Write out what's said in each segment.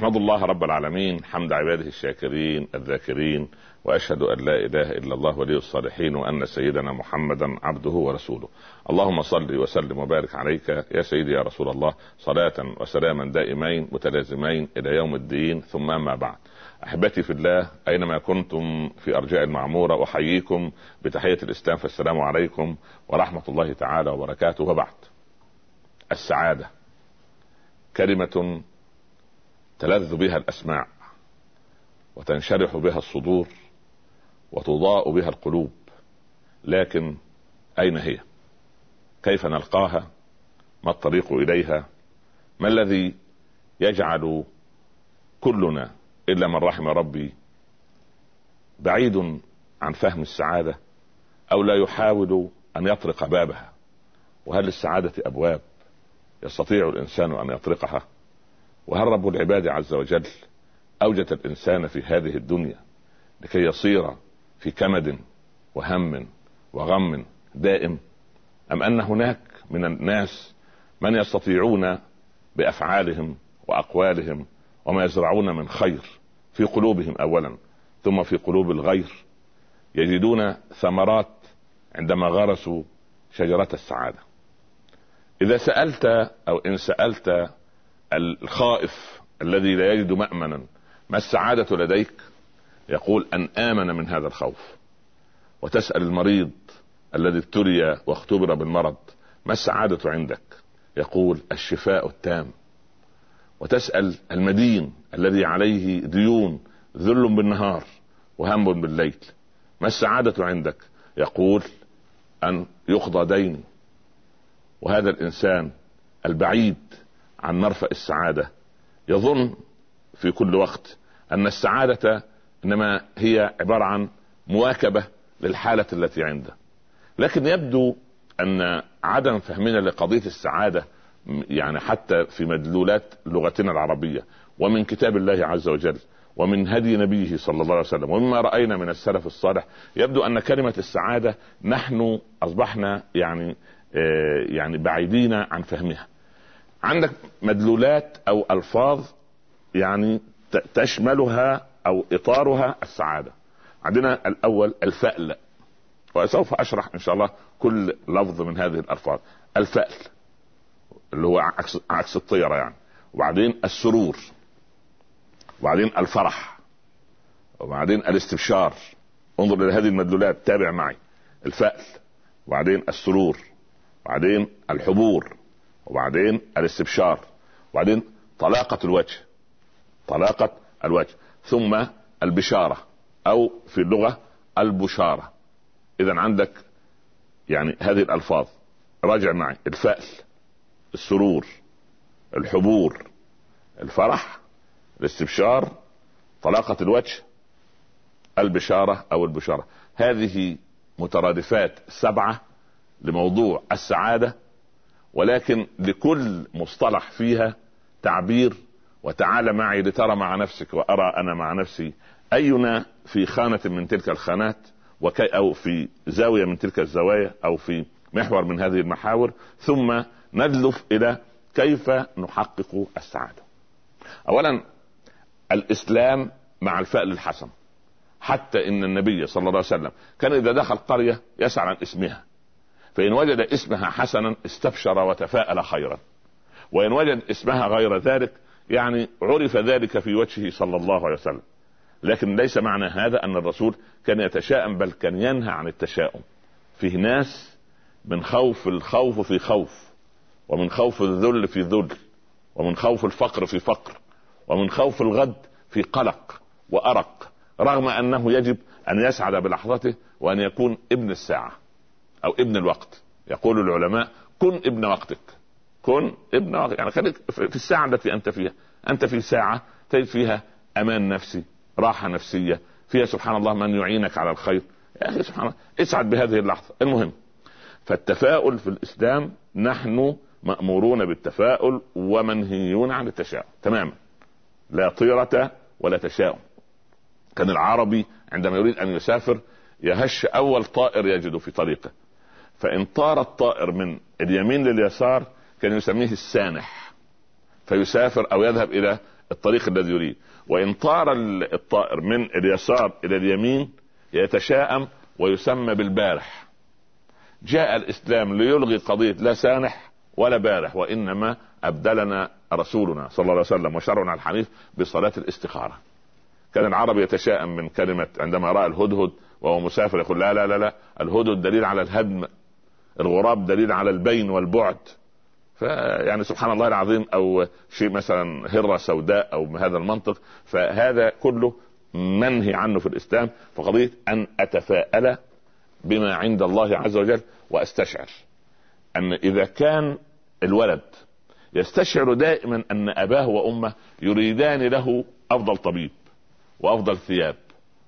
احمد الله رب العالمين حمد عباده الشاكرين الذاكرين وأشهد أن لا إله إلا الله ولي الصالحين وأن سيدنا محمدا عبده ورسوله. اللهم صل وسلم وبارك عليك يا سيدي يا رسول الله صلاة وسلاما دائمين متلازمين إلى يوم الدين ثم ما بعد. أحبتي في الله أينما كنتم في أرجاء المعمورة أحييكم بتحية الإسلام فالسلام عليكم ورحمة الله تعالى وبركاته. وبعد السعادة. كلمة تلذ بها الأسماع وتنشرح بها الصدور وتضاء بها القلوب. لكن أين هي؟ كيف نلقاها؟ ما الطريق إليها؟ ما الذي يجعل كلنا إلا من رحم ربي بعيد عن فهم السعادة أو لا يحاول أن يطرق بابها؟ وهل للسعادة أبواب يستطيع الإنسان أن يطرقها؟ وهل رب العباد عز وجل أوجد الإنسان في هذه الدنيا لكي يصير في كمد وهم وغم دائم؟ أم أن هناك من الناس من يستطيعون بأفعالهم وأقوالهم وما يزرعون من خير في قلوبهم اولا ثم في قلوب الغير يجدون ثمرات عندما غرسوا شجرة السعادة؟ إذا سألت أو إن سألت الخائف الذي لا يجد مأمنا ما السعادة لديك؟ يقول أن آمن من هذا الخوف. وتسأل المريض الذي ابتلي واختبر بالمرض ما السعادة عندك؟ يقول الشفاء التام. وتسأل المدين الذي عليه ديون ذل بالنهار وهم بالليل ما السعادة عندك؟ يقول أن يقضى ديني. وهذا الإنسان البعيد عن مرفأ السعادة. يظن في كل وقت أن السعادة إنما هي عبارة عن مواكبة للحالة التي عنده. لكن يبدو أن عدم فهمنا لقضية السعادة يعني حتى في مدلولات لغتنا العربية ومن كتاب الله عز وجل ومن هدي نبيه صلى الله عليه وسلم ومما رأينا من السلف الصالح يبدو أن كلمة السعادة نحن أصبحنا يعني آه يعني بعيدين عن فهمها. عندك مدلولات أو ألفاظ يعني تشملها أو إطارها السعادة. عندنا الأول الفأل وسوف أشرح إن شاء الله كل لفظ من هذه الألفاظ. الفأل اللي هو عكس عكس الطيرة يعني. وبعدين السرور وبعدين الفرح وبعدين الاستبشار. انظر إلى هذه المدلولات تابع معي. الفأل وبعدين السرور وبعدين الحبور. وبعدين الاستبشار وبعدين طلاقة الوجه طلاقة الوجه ثم البشارة أو في اللغة البشارة. اذا عندك يعني هذه الألفاظ. راجع معي. الفأل السرور الحبور الفرح الاستبشار طلاقة الوجه البشارة أو البشارة. هذه مترادفات سبعة لموضوع السعادة ولكن لكل مصطلح فيها تعبير وتعال معي لترى مع نفسك وأرى أنا مع نفسي أينا في خانة من تلك الخانات وكي أو في زاوية من تلك الزوايا أو في محور من هذه المحاور ثم ندلف إلى كيف نحقق السعادة. اولا الإسلام مع الفأل الحسن. حتى إن النبي صلى الله عليه وسلم كان إذا دخل قرية يسأل عن اسمها. فإن وجد اسمها حسنا استبشر وتفاءل خيرا. وإن وجد اسمها غير ذلك يعني عرف ذلك في وجهه صلى الله عليه وسلم. لكن ليس معنى هذا أن الرسول كان يتشاءم بل كان ينهى عن التشاؤم. فيه ناس من خوف الخوف في خوف ومن خوف الذل في ذل ومن خوف الفقر في فقر ومن خوف الغد في قلق وأرق رغم أنه يجب أن يسعد بلحظته وأن يكون ابن الساعة. أو ابن الوقت. يقول العلماء كن ابن وقتك. كن ابن وقتك. يعني خليك في الساعة التي أنت فيها. أنت في ساعة تجد فيها أمان نفسي راحة نفسية فيها سبحان الله من يعينك على الخير. يا أخي سبحان الله اسعد بهذه اللحظة. المهم فالتفاؤل في الإسلام نحن مأمورون بالتفاؤل ومنهيون عن التشاؤم. تماما. لا طيرة ولا تشاؤم. كان العربي عندما يريد أن يسافر يهش أول طائر يجد في طريقه. فإن طار الطائر من اليمين لليسار كان يسميه السانح فيسافر أو يذهب إلى الطريق الذي يريد. وإن طار الطائر من اليسار إلى اليمين يتشاءم ويسمى بالبارح. جاء الإسلام ليلغي قضية لا سانح ولا بارح وإنما أبدلنا رسولنا صلى الله عليه وسلم وشرعنا الحنيف بصلاة الاستخارة. كان العرب يتشائم من كلمة عندما رأى الهدهد وهو مسافر يقول لا لا لا لا. الهدهد دليل على الهدم الغراب دليل على البين والبعد. فيعني سبحان الله العظيم أو شيء مثلا هرة سوداء أو بهذا المنطق فهذا كله منهي عنه في الإسلام فقضيه أن أتفاءل بما عند الله عز وجل وأستشعر. أن إذا كان الولد يستشعر دائما أن أباه وأمه يريدان له أفضل طبيب وأفضل ثياب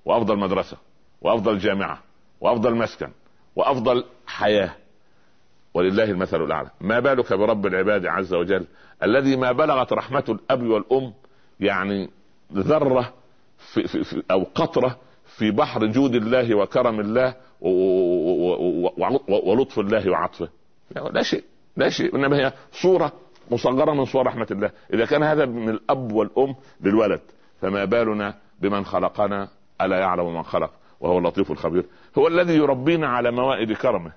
وأفضل مدرسة وأفضل جامعة وأفضل مسكن وأفضل حياة ولله المثل الأعلى. ما بالك برب العباد عز وجل الذي ما بلغت رحمة الأب والأم يعني ذرة في في في أو قطرة في بحر جود الله وكرم الله ولطف الله وعطفه؟ لا شيء لا شيء. إنما هي صورة مصغرة من صور رحمة الله. إذا كان هذا من الأب والأم للولد فما بالنا بمن خلقنا؟ ألا يعلم من خلق؟ وهو اللطيف الخبير. هو الذي يربينا على موائد كرمه.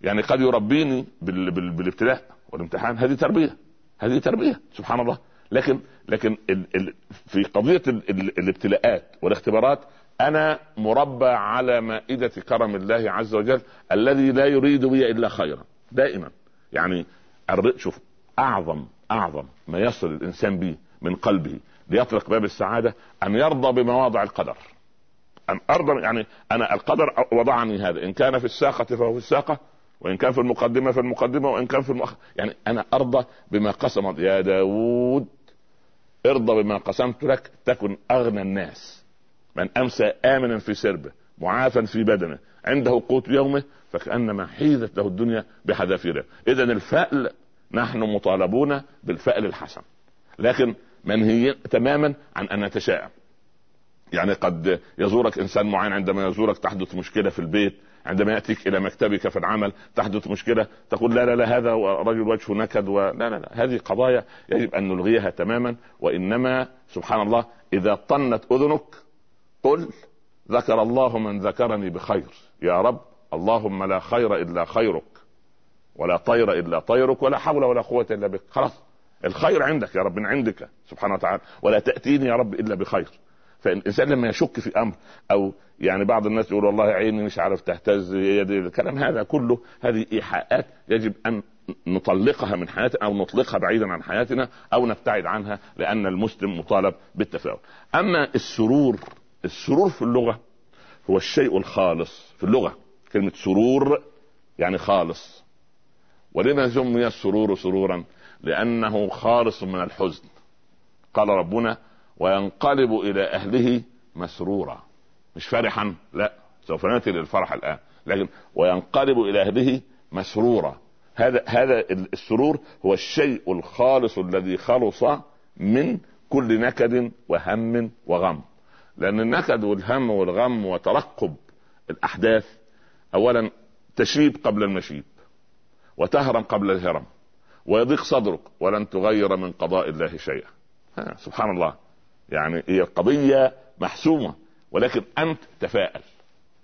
يعني قد يربيني بال... بال... بالابتلاء والامتحان. هذه تربية. هذه تربية. سبحان الله. لكن لكن ال... ال... في قضية ال... ال... الابتلاءات والاختبارات أنا مربى على مائدة كرم الله عز وجل الذي لا يريد بي إلا خيرا. دائما. يعني شوف أعظم أعظم ما يصل الإنسان به من قلبه ليطرق باب السعادة أن يرضى بمواضع القدر. أن أرضى يعني أنا القدر وضعني هذا. إن كان في الساقة فهو في الساقة. وإن كان في المقدمة في المقدمه وإن كان في المؤخر يعني أنا أرضى بما قسم يا داود ارضى بما قسمت لك تكن أغنى الناس. من أمسى آمنا في سربه معافا في بدنه عنده قوت يومه فكأنما حيزت له الدنيا بحذافيرها اذا الفأل نحن مطالبون بالفأل الحسن. لكن منهي تماما عن أن نتشائم يعني قد يزورك إنسان معين عندما يزورك تحدث مشكلة في البيت عندما يأتيك إلى مكتبك في العمل تحدث مشكلة تقول لا لا لا هذا رجل وجهه نكد ولا لا لا هذه قضايا يجب أن نلغيها تماما وإنما سبحان الله إذا طنت أذنك قل ذكر الله من ذكرني بخير. يا رب اللهم لا خير إلا خيرك ولا طير إلا طيرك ولا حول ولا قوة إلا بك. خلاص الخير عندك يا رب من عندك سبحانه وتعالى ولا تأتيني يا رب إلا بخير. فالانسان لما يشك في أمر أو يعني بعض الناس يقول والله عيني مش عارف تهتز يدي الكلام هذا كله هذه إيحاءات يجب أن نطلقها من حياتنا أو نطلقها بعيدا عن حياتنا أو نبتعد عنها لأن المسلم مطالب بالتفاؤل أما السرور السرور في اللغة هو الشيء الخالص في اللغة. كلمة سرور يعني خالص. ولما سمي السرور سرورا؟ لأنه خالص من الحزن. قال ربنا وينقلب إلى أهله مسرورا. مش فرحا لا سوف نأتي للفرح الآن. لكن وينقلب إلى أهله مسرورا. هذا هذا السرور هو الشيء الخالص الذي خلص من كل نكد وهم وغم. لأن النكد والهم والغم وترقب الأحداث اولا تشيب قبل المشيب وتهرم قبل الهرم ويضيق صدرك ولن تغير من قضاء الله شيئا. سبحان الله. يعني هي القضية محسومة. ولكن أنت تفائل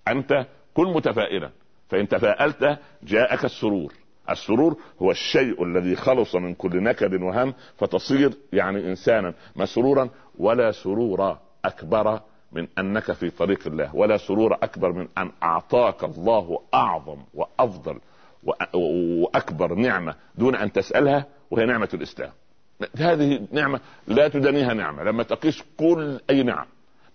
أنت كن متفائلا. فإن تفائلت جاءك السرور. السرور هو الشيء الذي خلص من كل نكد وهم فتصير يعني إنسانا مسرورا ولا سرور أكبر من أنك في طريق الله ولا سرور أكبر من أن أعطاك الله أعظم وأفضل وأكبر نعمة دون أن تسألها وهي نعمة الإسلام. هذه نعمة لا تدنيها نعمة. لما تقيس كل أي نعم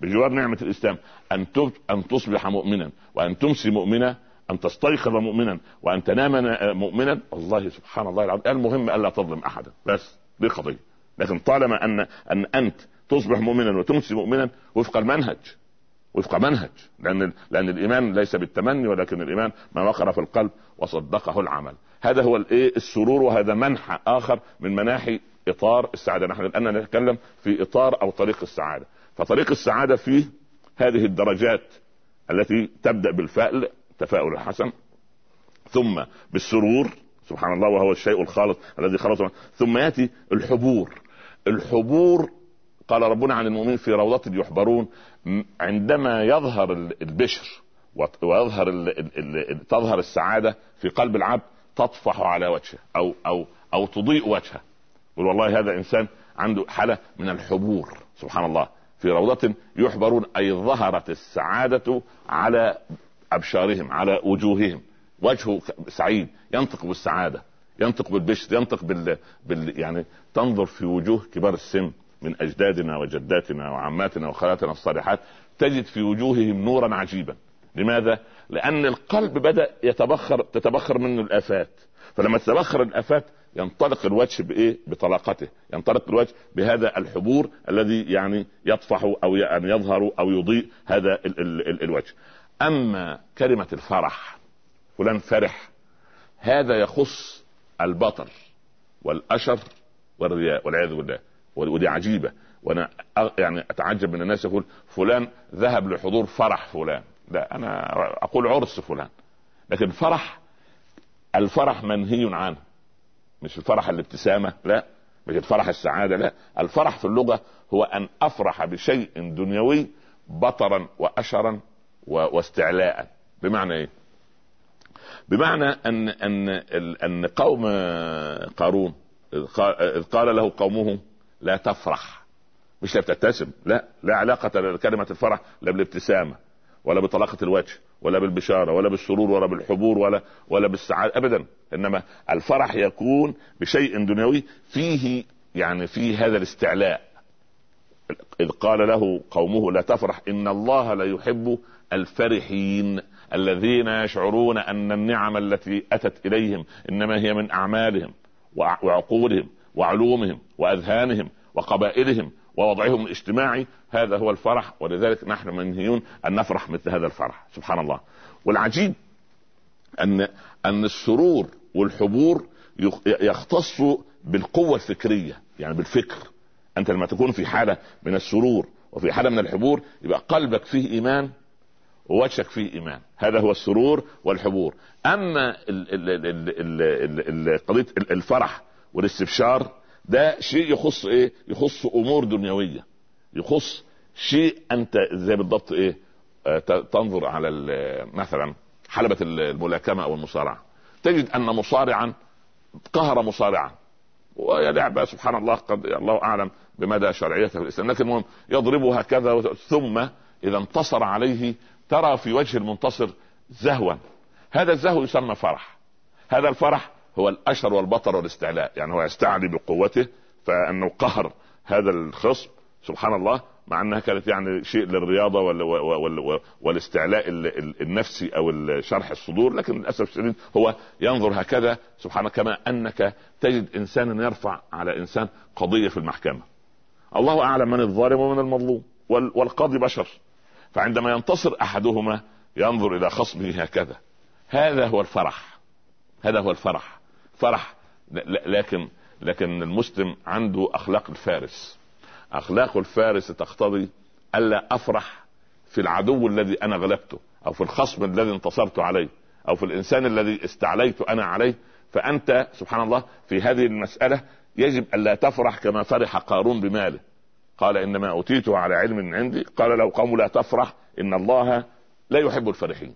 بجوار نعمة الإسلام أن أن تصبح مؤمنا وأن تمسي مؤمنا أن تستيقظ مؤمنا وأن تنام مؤمنا. والله سبحان الله العظيم. المهم ألا تظلم أحدا. بس دي قضية. لكن طالما أن أن أنت تصبح مؤمنا وتمسي مؤمنا وفق المنهج. وفق منهج. لأن لأن الإيمان ليس بالتمني ولكن الإيمان ما وقر في القلب وصدقه العمل. هذا هو الايه السرور وهذا منحى آخر من مناحي إطار السعادة. نحن الآن نتكلم في إطار أو طريق السعادة. فطريق السعادة فيه هذه الدرجات التي تبدأ بالفأل تفاؤل الحسن ثم بالسرور سبحان الله وهو الشيء الخالص الذي خلص ثم يأتي الحبور. الحبور قال ربنا عن المؤمنين في روضة يحبرون عندما يظهر البشر ويظهر ال ال ال تظهر السعادة في قلب العبد تطفح على وجهه أو أو أو تضيء وجهه. يقول والله هذا إنسان عنده حالة من الحبور سبحان الله. في روضة يحبرون أي ظهرت السعادة على أبشارهم على وجوههم. وجهه سعيد ينطق بالسعادة ينطق بالبشر ينطق بال... بال يعني تنظر في وجوه كبار السن من أجدادنا وجداتنا وعماتنا وخالاتنا الصالحات تجد في وجوههم نورا عجيبا. لماذا؟ لأن القلب بدأ يتبخر تتبخر منه الآفات. فلما تتبخر الآفات ينطلق الوجه بإيه؟ بطلاقته، ينطلق الوجه بهذا الحبور الذي يعني يطفح أو يعني يظهر أو يضيء هذا ال ال ال الوجه. أما كلمة الفرح فلان فرح هذا يخص البطر والأشر والرياء والعياذ بالله. ودي عجيبة. وأنا يعني أتعجب من الناس يقول فلان ذهب لحضور فرح فلان. لا أنا أقول عرس فلان. لكن فرح الفرح منهي عنه. مش الفرح الابتسامة لا. مش الفرح السعادة لا. الفرح في اللغة هو أن أفرح بشيء دنيوي بطرا واشرا واستعلاء. بمعنى إيه؟ بمعنى ان أن أن قوم قارون إذ قال له قومه لا تفرح. مش لا بتبتسم لا. لا علاقة لكلمة الفرح لا بالابتسامة. ولا بطلاقة الوجه ولا بالبشارة ولا بالسرور ولا بالحبور ولا ولا بالسعادة أبدا. إنما الفرح يكون بشيء دنيوي فيه يعني فيه هذا الاستعلاء. إذ قال له قومه لا تفرح إن الله لا يحب الفرحين الذين يشعرون أن النعم التي أتت إليهم إنما هي من أعمالهم وعقولهم وعلومهم وأذهانهم وقبائلهم ووضعهم الاجتماعي هذا هو الفرح ولذلك نحن منهيون أن نفرح مثل هذا الفرح. سبحان الله. والعجيب أن أن السرور والحبور يختص بالقوة الفكرية يعني بالفكر. أنت لما تكون في حالة من السرور وفي حالة من الحبور يبقى قلبك فيه إيمان ووجهك فيه إيمان. هذا هو السرور والحبور. أما قضية الفرح والاستبشار ده شيء يخص إيه؟ يخص أمور دنيوية. يخص شيء أنت زي بالضبط إيه؟ آه تنظر على مثلا حلبة الملاكمة أو المصارعة. تجد أن مصارعا قهر مصارعا. وهي لعبة سبحان الله قد الله أعلم بمدى شرعيتها في الإسلام. لكن المهم يضربه هكذا ثم إذا انتصر عليه ترى في وجه المنتصر زهوا. هذا الزهو يسمى فرح. هذا الفرح هو الأشر والبطر والاستعلاء يعني هو يستعلي بقوته فإنه قهر هذا الخصم سبحان الله مع أنها كانت يعني شيء للرياضة وال وال والاستعلاء النفسي أو شرح الصدور لكن للأسف الشديد هو ينظر هكذا سبحانه كما أنك تجد إنسانا يرفع على إنسان قضية في المحكمة. الله أعلم من الظالم ومن المظلوم والقاضي بشر. فعندما ينتصر أحدهما ينظر إلى خصمه هكذا. هذا هو الفرح. هذا هو الفرح. فرح. لكن لكن المسلم عنده أخلاق الفارس. اخلاق الفارس تقتضي ألا أفرح في العدو الذي أنا غلبته أو في الخصم الذي انتصرت عليه أو في الإنسان الذي استعليت أنا عليه. فأنت سبحان الله في هذه المسألة يجب الا تفرح كما فرح قارون بماله. قال إنما اوتيته على علم عندي. قال لو قوم لا تفرح إن الله لا يحب الفرحين.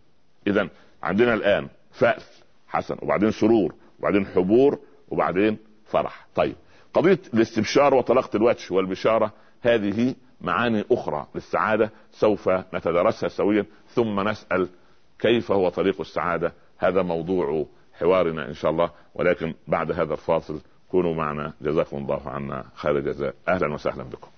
اذا عندنا الآن فأس حسن وبعدين سرور وبعدين حبور وبعدين فرح. طيب قضية الاستبشار وطلاقة الوجه والبشارة هذه معاني أخرى للسعادة سوف نتدرسها سويا. ثم نسأل كيف هو طريق السعادة؟ هذا موضوع حوارنا إن شاء الله. ولكن بعد هذا الفاصل كونوا معنا. جزاكم الله عنا خير جزاء أهلا وسهلا بكم.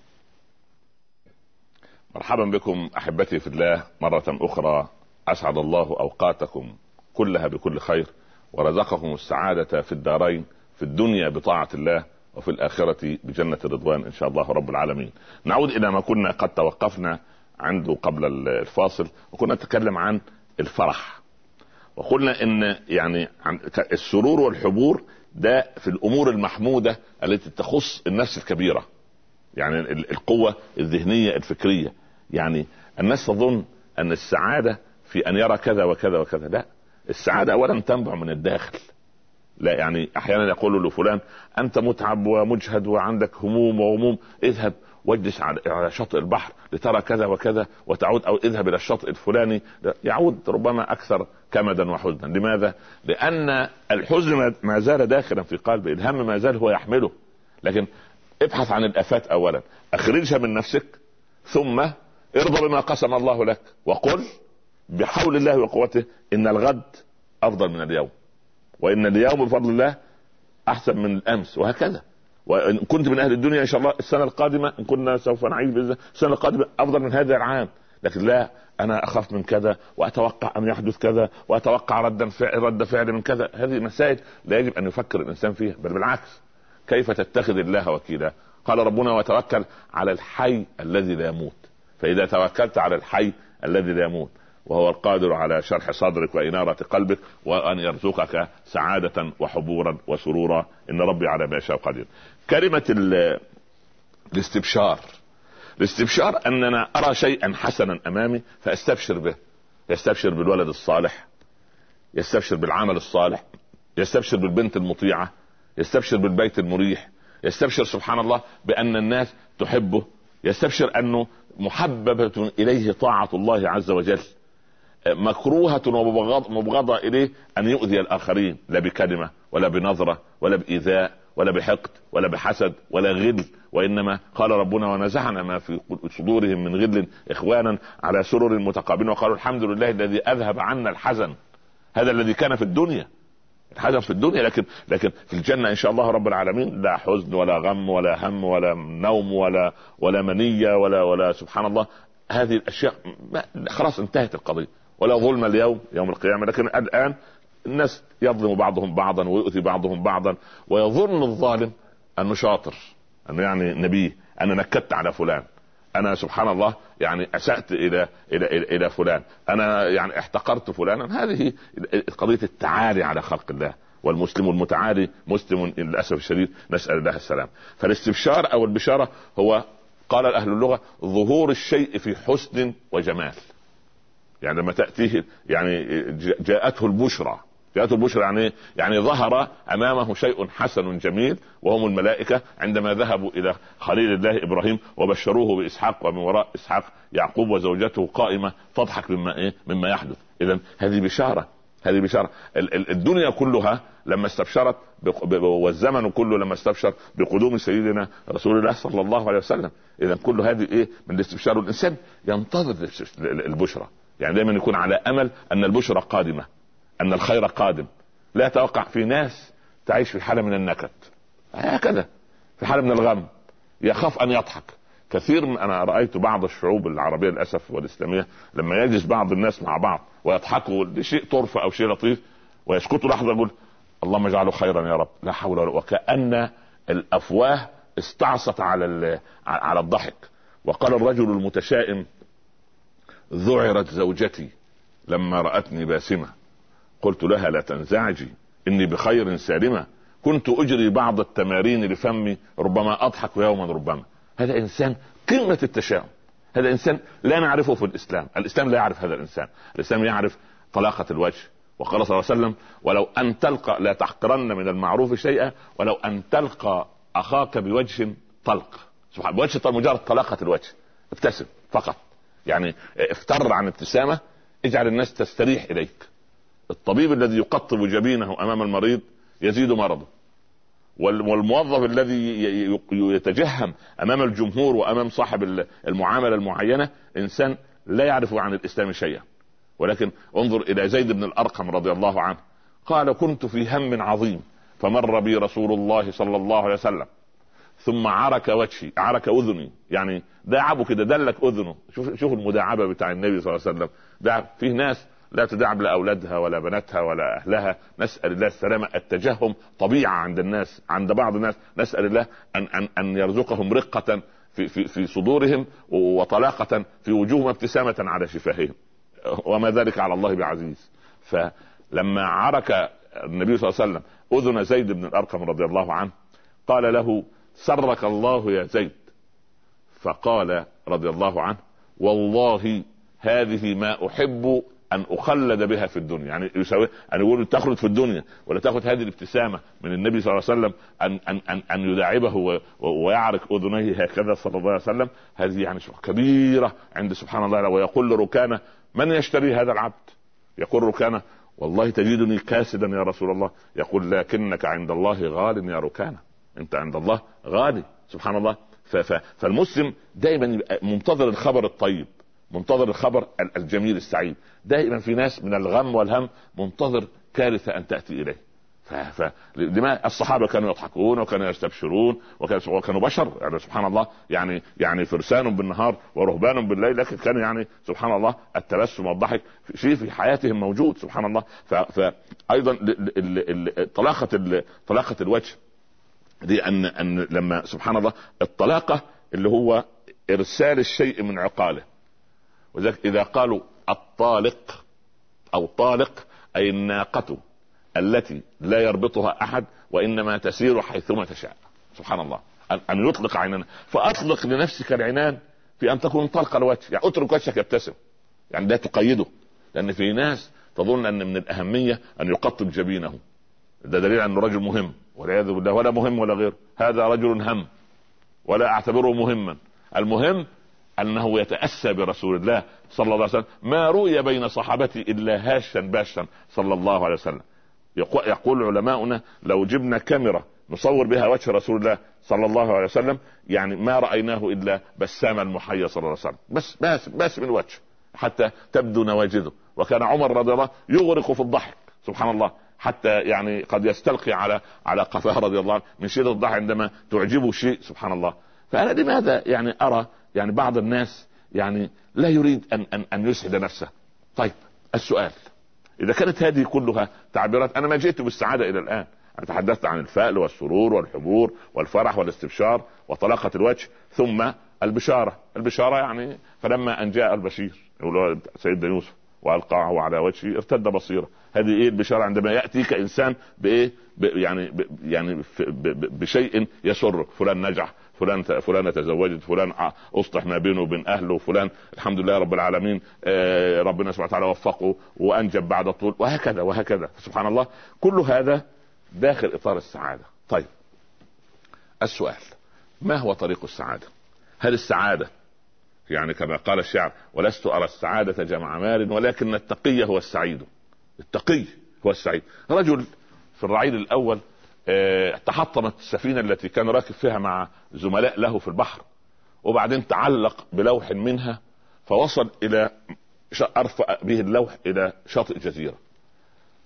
مرحبا بكم أحبتي في الله. مرة أخرى أسعد الله أوقاتكم كلها بكل خير. ورزقكم السعادة في الدارين في الدنيا بطاعة الله وفي الآخرة بجنة الرضوان إن شاء الله رب العالمين. نعود إلى ما كنا قد توقفنا عنده قبل الفاصل وكنا نتكلم عن الفرح. وقلنا إن يعني عن السرور والحبور ده في الأمور المحمودة التي تخص النفس الكبيرة. يعني القوة الذهنية الفكرية يعني الناس تظن أن السعادة في أن يرى كذا وكذا وكذا لا السعادة اولا تنبع من الداخل. لا يعني أحيانا يقول لفلان أنت متعب ومجهد وعندك هموم وغموم اذهب واجلس على شاطئ البحر لترى كذا وكذا وتعود أو اذهب إلى الشاطئ الفلاني. يعود ربما أكثر كمدا وحزنا. لماذا؟ لأن الحزن ما زال داخلا في قلبه الهم ما زال هو يحمله. لكن ابحث عن الآفات اولا. أخرجها من نفسك ثم ارضى بما قسم الله لك وقل بحول الله وقوته إن الغد أفضل من اليوم وإن اليوم بفضل الله أحسن من الأمس وهكذا. وإن كنت من أهل الدنيا إن شاء الله السنة القادمة إن كنا سوف نعيش بإذن السنة القادمة أفضل من هذا العام. لكن لا أنا أخاف من كذا وأتوقع أن يحدث كذا وأتوقع ردا فعل رد فعل من كذا. هذه مسائل لا يجب أن يفكر الإنسان فيها بل بالعكس. كيف تتخذ الله وكيلا؟ قال ربنا وتوكل على الحي الذي لا يموت. فإذا توكلت على الحي الذي لا يموت وهو القادر على شرح صدرك وإنارة قلبك وأن يرزقك سعادة وحبورا وسرورا. إن ربي على ما يشاء قدير. كلمة الاستبشار. الاستبشار أننا أرى شيئا حسنا أمامي فأستبشر به. يستبشر بالولد الصالح. يستبشر بالعمل الصالح. يستبشر بالبنت المطيعة. يستبشر بالبيت المريح. يستبشر سبحان الله بأن الناس تحبه. يستبشر أنه محببة إليه طاعة الله عز وجل. مكروهة ومبغضة إليه أن يؤذي الآخرين لا بكلمة ولا بنظرة ولا بإيذاء ولا بحقد ولا بحسد ولا غل وإنما قال ربنا ونزعنا ما في صدورهم من غل إخوانا على سرر متقابلين وقالوا الحمد لله الذي أذهب عنا الحزن. هذا الذي كان في الدنيا. الحزن في الدنيا لكن لكن في الجنة إن شاء الله رب العالمين لا حزن ولا غم ولا هم ولا نوم ولا ولا منية ولا ولا سبحان الله. هذه الأشياء خلاص انتهت القضية. ولا ظلم اليوم يوم القيامة. لكن الآن الناس يظلم بعضهم بعضا ويؤذي بعضهم بعضا ويظن الظالم أنه شاطر أنه يعني نبي أنا نكدت على فلان. أنا سبحان الله يعني أسأت إلى إلى إلى, إلى فلان. أنا يعني احتقرت فلانا. هذه قضية التعالي على خلق الله. والمسلم المتعالي مسلم للأسف الشديد. نسأل الله السلام. فالاستبشار أو البشارة هو قال أهل اللغة ظهور الشيء في حسن وجمال. يعني لما تأتيه يعني جاءته البشرى. جاءته البشرى يعني يعني ظهر أمامه شيء حسن جميل وهم الملائكة عندما ذهبوا إلى خليل الله إبراهيم وبشروه بإسحاق ومن وراء إسحاق يعقوب وزوجته قائمة تضحك مما إيه؟ مما يحدث. اذا هذه بشارة. هذه بشارة. الدنيا كلها لما استبشرت والزمن كله لما استبشر بقدوم سيدنا رسول الله صلى الله عليه وسلم. اذا كل هذه إيه؟ من الاستبشار والانسان ينتظر البشرى. يعني دايما يكون على أمل أن البشرى قادمة أن الخير قادم. لا يتوقع في ناس تعيش في حالة من النكد. هكذا في حالة من الغم. يخاف أن يضحك. كثير من أنا رأيت بعض الشعوب العربية للأسف والإسلامية لما يجلس بعض الناس مع بعض ويضحكوا لشيء طرف أو شيء لطيف ويسكتوا لحظة يقول اللهم اجعله خيرا يا رب. لا حول ولا وكأن الأفواه استعصت على على الضحك. وقال الرجل المتشائم ذعرت زوجتي لما رأتني باسمة. قلت لها لا تنزعجي إني بخير سالمة. كنت أجري بعض التمارين لفمي ربما أضحك يوما ربما. هذا إنسان قمة التشاؤم. هذا إنسان لا نعرفه في الإسلام. الإسلام لا يعرف هذا الإنسان. الإسلام يعرف طلاقة الوجه. وقال صلى الله عليه وسلم ولو أن تلقى لا تحقرن من المعروف شيئا ولو أن تلقى أخاك بوجه طلق. سبحان بوجه مجرد طلاقة الوجه. ابتسم فقط. يعني افتر عن ابتسامة اجعل الناس تستريح إليك. الطبيب الذي يقطب جبينه أمام المريض يزيد مرضه. والموظف الذي يتجهم أمام الجمهور وأمام صاحب المعاملة المعينة إنسان لا يعرف عن الإسلام شيئا. ولكن انظر إلى زيد بن الأرقم رضي الله عنه. قال كنت في هم عظيم فمر بي رسول الله صلى الله عليه وسلم. ثم عرك وجهي عرك أذني. يعني داعبه كده دلك أذنه. شوف شوف المداعبة بتاع النبي صلى الله عليه وسلم. دعب فيه ناس لا تداعب لاولادها ولا بناتها ولا أهلها. نسأل الله السلامه التجهم طبيعة عند الناس عند بعض الناس. نسأل الله أن أن أن يرزقهم رقة في في في صدورهم وطلاقة في وجوههم ابتسامة على شفاههم. وما ذلك على الله بعزيز. فلما عرك النبي صلى الله عليه وسلم أذن زيد بن الأرقم رضي الله عنه قال له سرك الله يا زيد. فقال رضي الله عنه والله هذه ما أحب أن أخلد بها في الدنيا. يعني يساوي ان يقول تخلد في الدنيا ولا تاخذ هذه الابتسامة من النبي صلى الله عليه وسلم ان ان ان, أن يداعبه ويعرق أذنيه هكذا صلى الله عليه وسلم. هذه يعني كبيرة عند سبحان الله. ويقول ركانه من يشتري هذا العبد؟ يقول ركانه والله تجدني كاسدا يا رسول الله. يقول لكنك عند الله غال يا ركانه انت عند الله غالي سبحان الله. فالمسلم دائما منتظر الخبر الطيب منتظر الخبر الجميل السعيد. دائما في ناس من الغم والهم منتظر كارثة أن تأتي إليه. ف... لما الصحابة كانوا يضحكون وكانوا يستبشرون وكانوا, وكانوا بشر يعني سبحان الله. يعني يعني فرسان بالنهار ورهبان بالليل لكن كان يعني سبحان الله التبسم والضحك شيء في حياتهم موجود سبحان الله. ف... فايضا طلاقة طلاقة الوجه. دي أن أن لما سبحان الله الطلاقه اللي هو إرسال الشيء من عقاله. وذلك إذا قالوا الطالق أو طالق أي الناقة التي لا يربطها أحد وإنما تسير حيثما تشاء. سبحان الله. أن يطلق عيننا فأطلق لنفسك العنان في أن تكون طلق الوجه. يعني اترك وجهك يبتسم. يعني لا تقيده. لأن في ناس تظن أن من الأهمية أن يقطب جبينه. ده دليل انه رجل مهم. والعياذ بالله ولا مهم ولا غير. هذا رجل هم ولا أعتبره مهما. المهم أنه يتأسى برسول الله صلى الله عليه وسلم. ما رؤي بين صحابته إلا هاشا باشا صلى الله عليه وسلم. يقول علماؤنا لو جبنا كاميرا نصور بها وجه رسول الله صلى الله عليه وسلم يعني ما رأيناه إلا بسام المحيا صلى الله عليه وسلم. بس بس بس من وجه حتى تبدو نواجذه. وكان عمر رضي الله يغرق في الضحك. سبحان الله. حتى يعني قد يستلقي على على قفاه رضي الله عنه من شدة الضحك عندما تعجبه شيء سبحان الله. فأنا لماذا يعني أرى يعني بعض الناس يعني لا يريد أن أن أن يسعد نفسه؟ طيب السؤال. إذا كانت هذه كلها تعبيرات أنا ما جئت بالسعادة إلى الآن. أنا تحدثت عن الفأل والسرور والحبور والفرح والاستبشار وطلاقة الوجه ثم البشارة. البشارة يعني فلما أن جاء البشير سيدنا يوسف وألقاه على وجهه. ارتد بصيره. هذه إيه البشارة عندما يأتيك إنسان بإيه؟ يعني ب يعني بشيء يسرك فلان نجح فلان فلانه تزوجت فلان اصلح ما بينه وبين أهله فلان الحمد لله رب العالمين آه، ربنا سبحانه وتعالى وفقه وأنجب بعد طول وهكذا وهكذا. سبحان الله. كل هذا داخل إطار السعادة. طيب السؤال ما هو طريق السعادة؟ هل السعادة يعني كما قال الشعر ولست أرى السعادة جمع مال ولكن التقي هو السعيد. التقي هو السعيد. رجل في الرعيل الأول آه تحطمت السفينة التي كان راكب فيها مع زملاء له في البحر وبعدين تعلق بلوح منها فوصل إلى ارفع به اللوح إلى شاطئ جزيره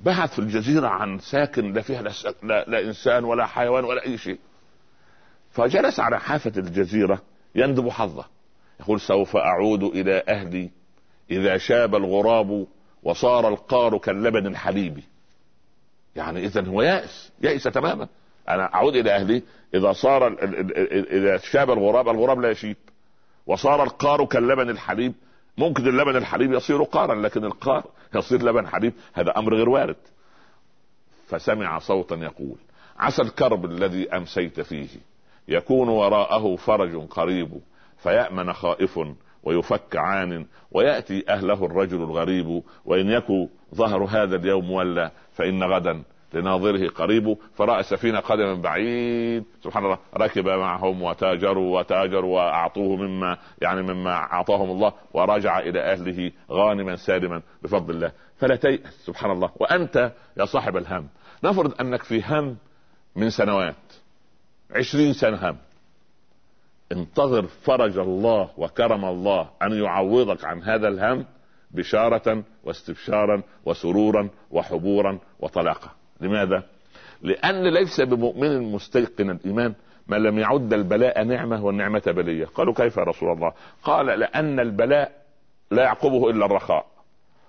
بحث في الجزيرة عن ساكن لا فيها لا, لا, لا إنسان ولا حيوان ولا أي شيء. فجلس على حافة الجزيرة يندب حظه. يقول سوف أعود إلى أهلي إذا شاب الغراب وصار القار كاللبن الحليبي يعني اذا هو يائس يائس تماما. أنا أعود إلى أهلي إذا صار إذا شاب الغراب الغراب لا يشيب. وصار القار كاللبن الحليب. ممكن اللبن الحليب يصير قارا لكن القار يصير لبن حليب. هذا أمر غير وارد. فسمع صوتا يقول عسى الكرب الذي أمسيت فيه يكون وراءه فرج قريب. فيأمن خائف ويفك عان ويأتي أهله الرجل الغريب وإن يكو ظهر هذا اليوم ولا فإن غدا لناظره قريب فرأى سفينة قدما بعيد. سبحان الله ركب معهم وتاجروا وتاجروا وأعطوه مما يعني مما أعطاهم الله ورجع إلى أهله غانما سالما بفضل الله. فلا تيأس سبحان الله وأنت يا صاحب الهم. نفرض أنك في هم من سنوات عشرين سنة هم. انتظر فرج الله وكرم الله أن يعوضك عن هذا الهم بشارة واستبشارا وسرورا وحبورا وطلاقة. لماذا؟ لأن ليس بمؤمن مستيقن الإيمان من لم يعد البلاء نعمة والنعمة بلية. قالوا كيف يا رسول الله؟ قال لأن البلاء لا يعقبه إلا الرخاء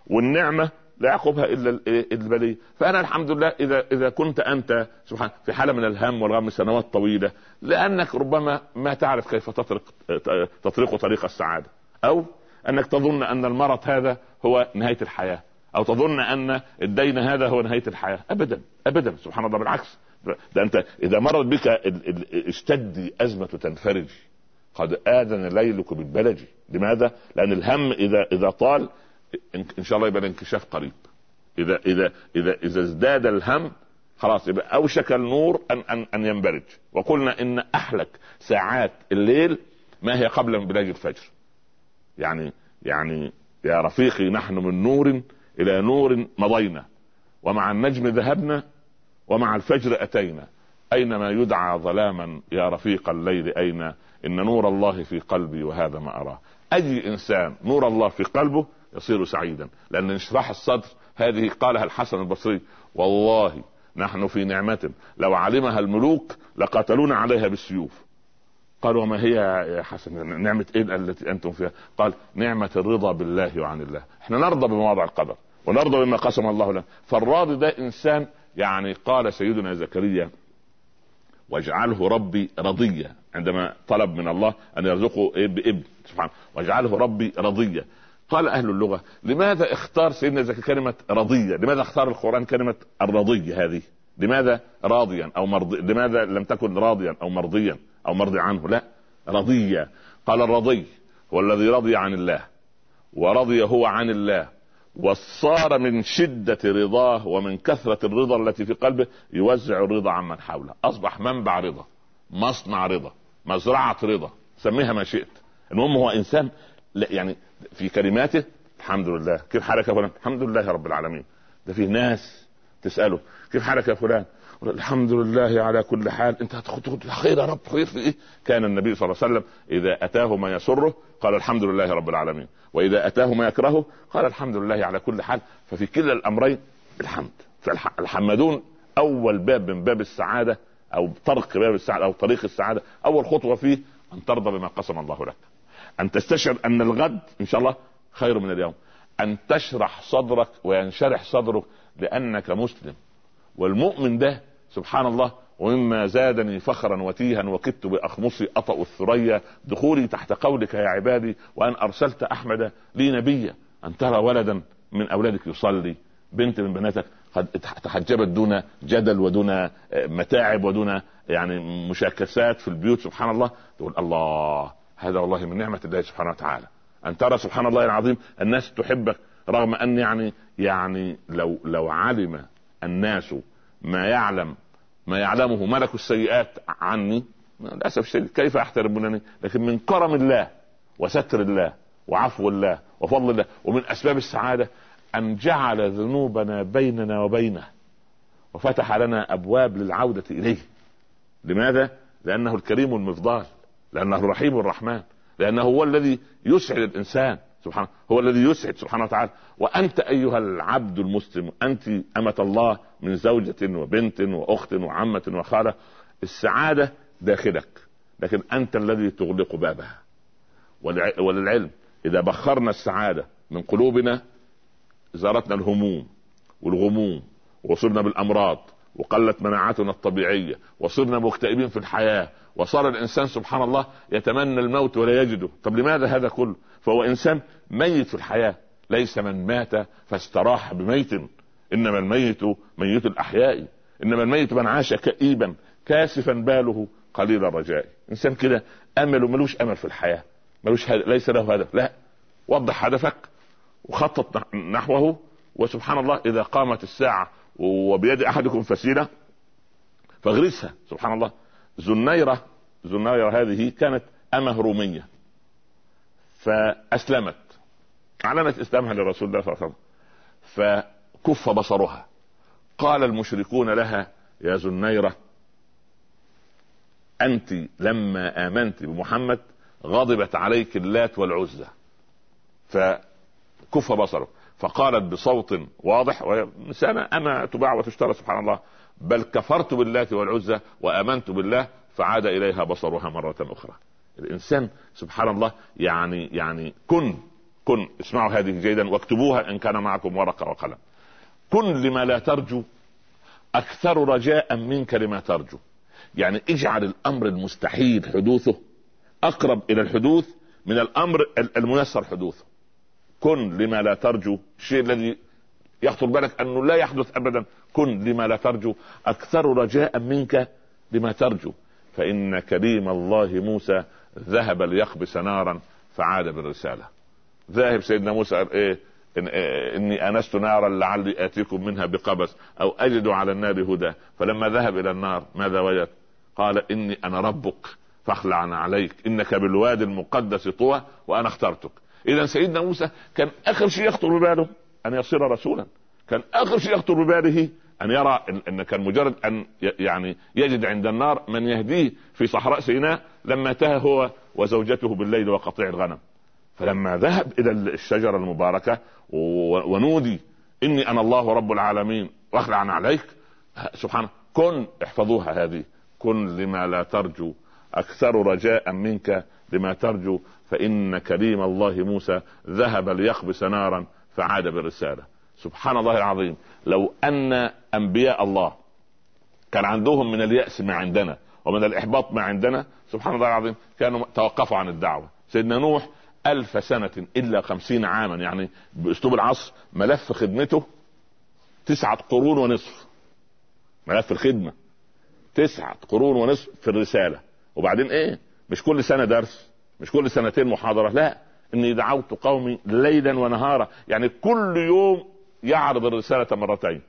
والنعمة لا يعقبها إلا البلية. فأنا الحمد لله إذا إذا كنت أنت سبحان في حالة من الهم والغم سنوات طويلة لأنك ربما ما تعرف كيف تطرق تطرق طريق السعادة أو أنك تظن أن المرض هذا هو نهاية الحياة أو تظن أن الدين هذا هو نهاية الحياة. ابدا ابدا سبحان الله بالعكس. ده أنت إذا مرت بك اشتد أزمة تنفرج. قد آذن ليلك بالبلج. لماذا؟ لأن الهم إذا إذا طال ان شاء الله يبقى الانكشاف قريب. اذا اذا اذا إذا ازداد الهم خلاص يبقى أوشك النور ان ان أن ينبرج. وقلنا إن احلك ساعات الليل ما هي قبل انبلاج الفجر. يعني يعني يا رفيقي نحن من نور إلى نور مضينا. ومع النجم ذهبنا ومع الفجر أتينا. اينما يدعى ظلاما يا رفيق الليل أين؟ إن نور الله في قلبي وهذا ما أراه. أي إنسان نور الله في قلبه يصير سعيدا. لأن انشراح الصدر هذه قالها الحسن البصري والله نحن في نعمة. لو علمها الملوك لقاتلونا عليها بالسيوف. قال وما هي يا حسن نعمة إيه التي أنتم فيها؟ قال نعمة الرضا بالله وعن الله. إحنا نرضى بمواضع القدر ونرضى بما قسم الله لنا فالراضي ده إنسان يعني قال سيدنا زكريا واجعله ربي رضيا عندما طلب من الله أن يرزقه بابن سبحانه واجعله ربي رضيا قال أهل اللغة لماذا اختار سيدنا زكي كلمة رضية؟ لماذا اختار القرآن كلمة الرضي هذه؟ لماذا راضيا أو مرضي؟ لماذا لم تكن راضيا أو مرضيا أو مرضي عنه؟ لا رضيا قال الرضي هو الذي رضي عن الله ورضي هو عن الله وصار من شدة رضاه ومن كثرة الرضا التي في قلبه يوزع الرضا عمن حوله. أصبح منبع رضا مصنع رضا مزرعة رضا سميها ما شئت. المهم هو إنسان يعني في كلماته الحمد لله. كيف حالك يا فلان؟ الحمد لله رب العالمين. ده في ناس تسأله كيف حالك يا فلان؟ الحمد لله على كل حال. انت هتاخد خير يا رب. خير في إيه؟ كان النبي صلى الله عليه وسلم إذا أتاه ما يسره قال الحمد لله رب العالمين. وإذا أتاه ما يكرهه قال الحمد لله على كل حال. ففي كلا الأمرين الحمد فالحمدون أول باب من باب السعادة أو طرق باب السعادة أو طريق السعادة. أول خطوة فيه أن ترضى بما قسم الله لك. أن تستشعر أن الغد إن شاء الله خير من اليوم. أن تشرح صدرك وينشرح صدرك لأنك مسلم. والمؤمن ده سبحان الله ومما زادني فخرا وتيها وكدت باخمصي أطأ الثريا. دخولي تحت قولك يا عبادي وأن أرسلت أحمد لي نبيا. أن ترى ولدا من أولادك يصلي. بنت من بناتك قد تحجبت دون جدل ودون متاعب ودون يعني مشاكسات في البيوت. سبحان الله. تقول الله هذا والله من نعمة الله سبحانه وتعالى. أن ترى سبحان الله العظيم الناس تحبك رغم أن يعني يعني لو لو علم الناس ما يعلم ما يعلمه ملك السيئات عني للأسف الشديد كيف احترمونني لكن من كرم الله وستر الله وعفو الله وفضل الله ومن أسباب السعادة أن جعل ذنوبنا بيننا وبينه وفتح لنا أبواب للعودة إليه. لماذا؟ لأنه الكريم المفضال. لأنه الرحيم الرحمن. لأنه هو الذي يسعد الإنسان. سبحانه هو الذي يسعد سبحانه وتعالى. وأنت أيها العبد المسلم أنت أمة الله من زوجة وبنت وأخت وعمة وخالة السعادة داخلك. لكن أنت الذي تغلق بابها. وللعلم إذا بخرنا السعادة من قلوبنا زارتنا الهموم والغموم وصرنا بالأمراض وقلت مناعتنا الطبيعية وصرنا مكتئبين في الحياة وصار الإنسان سبحان الله يتمنى الموت ولا يجده. طب لماذا هذا كله؟ فهو إنسان ميت في الحياة. ليس من مات فاستراح بميت. إنما الميت ميت الأحياء. إنما الميت من عاش كئيبا كاسفا باله قليل الرجاء. إنسان كده امل ملوش أمل في الحياة. ملوش هدف ليس له هدف لا. وضح هدفك وخطط نحوه. وسبحان الله إذا قامت الساعة وبيد أحدكم فسيلة فاغرسها. سبحان الله. زنيرة زنيرة هذه كانت أمة رومية فأسلمت. أعلنت إسلامها لرسول الله صلى الله عليه وسلم فكف بصرها. قال المشركون لها يا زنيرة أنت لما آمنت بمحمد غضبت عليك اللات والعزى. فكف بصره. فقالت بصوت واضح وإنسانة أما تباع وتشترى سبحان الله بل كفرت باللات والعزى وآمنت بالله فعاد إليها بصرها مرة أخرى. الإنسان سبحان الله يعني يعني كن كن اسمعوا هذه جيدا واكتبوها إن كان معكم ورقة وقلم. كن لما لا ترجو أكثر رجاء منك لما ترجو. يعني اجعل الأمر المستحيل حدوثه أقرب إلى الحدوث من الأمر الميسر حدوثه. كن لما لا ترجو. الشيء الذي يخطر بالك أنه لا يحدث ابدا. كن لما لا ترجو. أكثر رجاء منك لما ترجو. فإن كريم الله موسى ذهب ليخبس نارا فعاد بالرسالة. ذاهب سيدنا موسى إيه إن إني أنست نارا لعلي آتيكم منها بقبس أو أجد على النار هدى. فلما ذهب إلى النار ماذا وجد؟ قال إني أنا ربك فاخلعنا عليك. إنك بالوادي المقدس طوى وأنا اخترتك. إذا سيدنا موسى كان آخر شيء يخطر بباله أن يصير رسولا. كان آخر شيء يخطر بباله أن يرى ان كان مجرد أن يعني يجد عند النار من يهديه في صحراء سيناء لما تاه هو وزوجته بالليل وقطيع الغنم. فلما ذهب إلى الشجرة المباركة ونودي إني أنا الله رب العالمين وأخلع عليك. سبحانه كن احفظوها هذه. كن لما لا ترجو. أكثر رجاء منك لما ترجو فإن كريم الله موسى ذهب ليقبس نارا فعاد بالرسالة. سبحان الله العظيم. لو أن أنبياء الله كان عندهم من اليأس ما عندنا ومن الإحباط ما عندنا سبحان الله العظيم كانوا توقفوا عن الدعوة. سيدنا نوح ألف سنة إلا خمسين عاما يعني بأسلوب العصر ملف خدمته تسعة قرون ونصف. ملف الخدمة تسعة قرون ونصف في الرسالة. وبعدين إيه؟ مش كل سنة درس مش كل سنتين محاضرة لا اني دعوت قومي ليلا ونهارا. يعني كل يوم يعرض الرسالة مرتين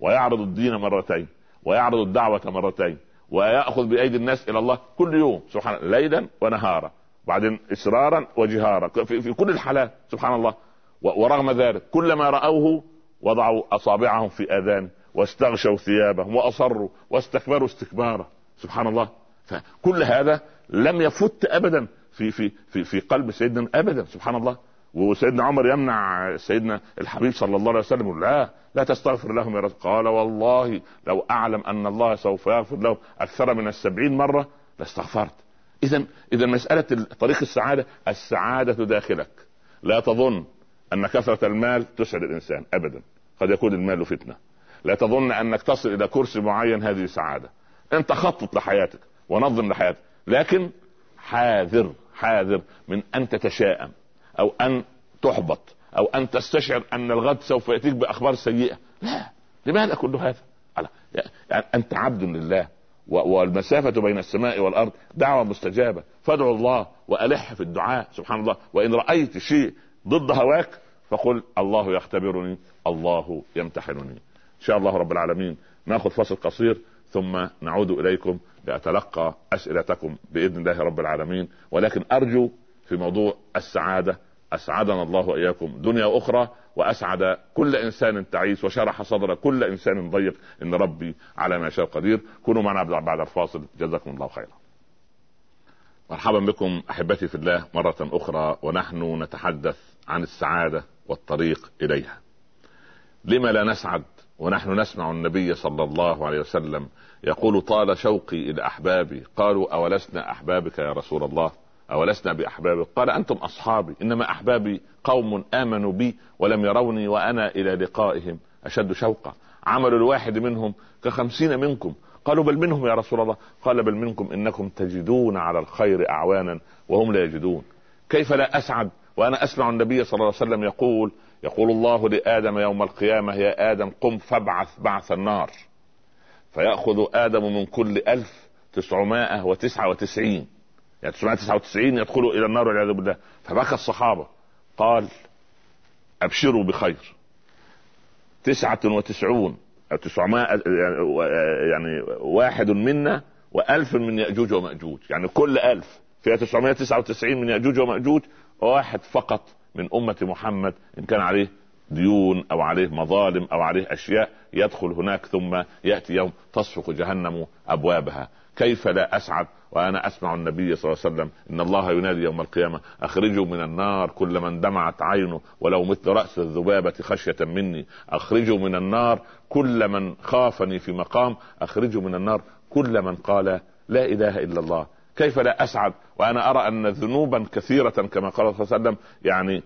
ويعرض الدين مرتين ويعرض الدعوة مرتين ويأخذ بأيدي الناس إلى الله كل يوم. سبحان الله. ليلا ونهارا. بعدين إصرارا وجهارا. في, في كل الحالات. سبحان الله. ورغم ذلك كلما رأوه وضعوا أصابعهم في آذان واستغشوا ثيابهم وأصروا واستكبروا استكبارا. سبحان الله. فكل هذا لم يفت أبدا في في في في قلب سيدنا ابدا سبحان الله. وسيدنا عمر يمنع سيدنا الحبيب صلى الله عليه وسلم لا لا تستغفر لهم يا رسول قال والله لو أعلم أن الله سوف يغفر لهم أكثر من السبعين مرة لاستغفرت. اذا اذا مسألة طريق السعادة السعادة داخلك. لا تظن أن كثرة المال تسعد الإنسان ابدا. قد يكون المال فتنة. لا تظن أنك تصل إلى كرسي معين هذه سعادة. أنت خطط لحياتك. ونظم لحياتك. لكن حاذر حاذر من أن تتشائم أو أن تحبط أو أن تستشعر أن الغد سوف يأتيك بأخبار سيئة. لا لماذا كل هذا؟ يعني أنت عبد لله والمسافة بين السماء والأرض دعوة مستجابة. فادعوا الله وألح في الدعاء سبحان الله. وإن رأيت شيء ضد هواك فقل الله يختبرني الله يمتحنني. إن شاء الله رب العالمين. نأخذ فصل قصير ثم نعود إليكم لأتلقى أسئلتكم بإذن الله رب العالمين. ولكن أرجو في موضوع السعادة أسعدنا الله وإياكم دنيا وأخرى وأسعد كل إنسان تعيس وشرح صدر كل إنسان ضيق إن ربي على ما شاء قدير. كونوا معنا بعد الفاصل. جزاكم الله خيرا. مرحبا بكم أحبتي في الله مرة أخرى ونحن نتحدث عن السعادة والطريق إليها. لما لا نسعد ونحن نسمع النبي صلى الله عليه وسلم يقول طال شوقي إلى أحبابي. قالوا أولسنا أحبابك يا رسول الله؟ أولسنا بأحبابك؟ قال أنتم أصحابي إنما أحبابي قوم آمنوا بي ولم يروني وأنا إلى لقائهم. أشد شوقا. عمل الواحد منهم كخمسين منكم. قالوا بل منهم يا رسول الله. قال بل منكم إنكم تجدون على الخير أعوانا وهم لا يجدون. كيف لا أسعد وأنا أسمع النبي صلى الله عليه وسلم يقول يقول الله لآدم يوم القيامة يا آدم قم فابعث بعث النار. فيأخذ آدم من كل ألف تسعمائة وتسعة وتسعين. يعني تسعمائة وتسعة وتسعين يدخلوا إلى النار والعياذ بالله. فبكى الصحابة. قال أبشروا بخير. تسعة وتسعون أو تسعمائة يعني واحد منا وألف من يأجوج ومأجوج. يعني كل ألف. فيها تسعمائة تسعة وتسعين من يأجوج ومأجوج واحد فقط. من أمة محمد إن كان عليه ديون أو عليه مظالم أو عليه أشياء يدخل هناك ثم يأتي يوم تصفق جهنم أبوابها. كيف لا أسعد؟ وأنا أسمع النبي صلى الله عليه وسلم إن الله ينادي يوم القيامة أخرجوا من النار كل من دمعت عينه ولو مثل رأس الذبابة خشية مني. أخرجوا من النار كل من خافني في مقام أخرجوا من النار كل من قال لا إله إلا الله. كيف لا أسعد؟ وأنا أرى أن ذنوبا كثيرة كما قال صلى الله عليه وسلم يعني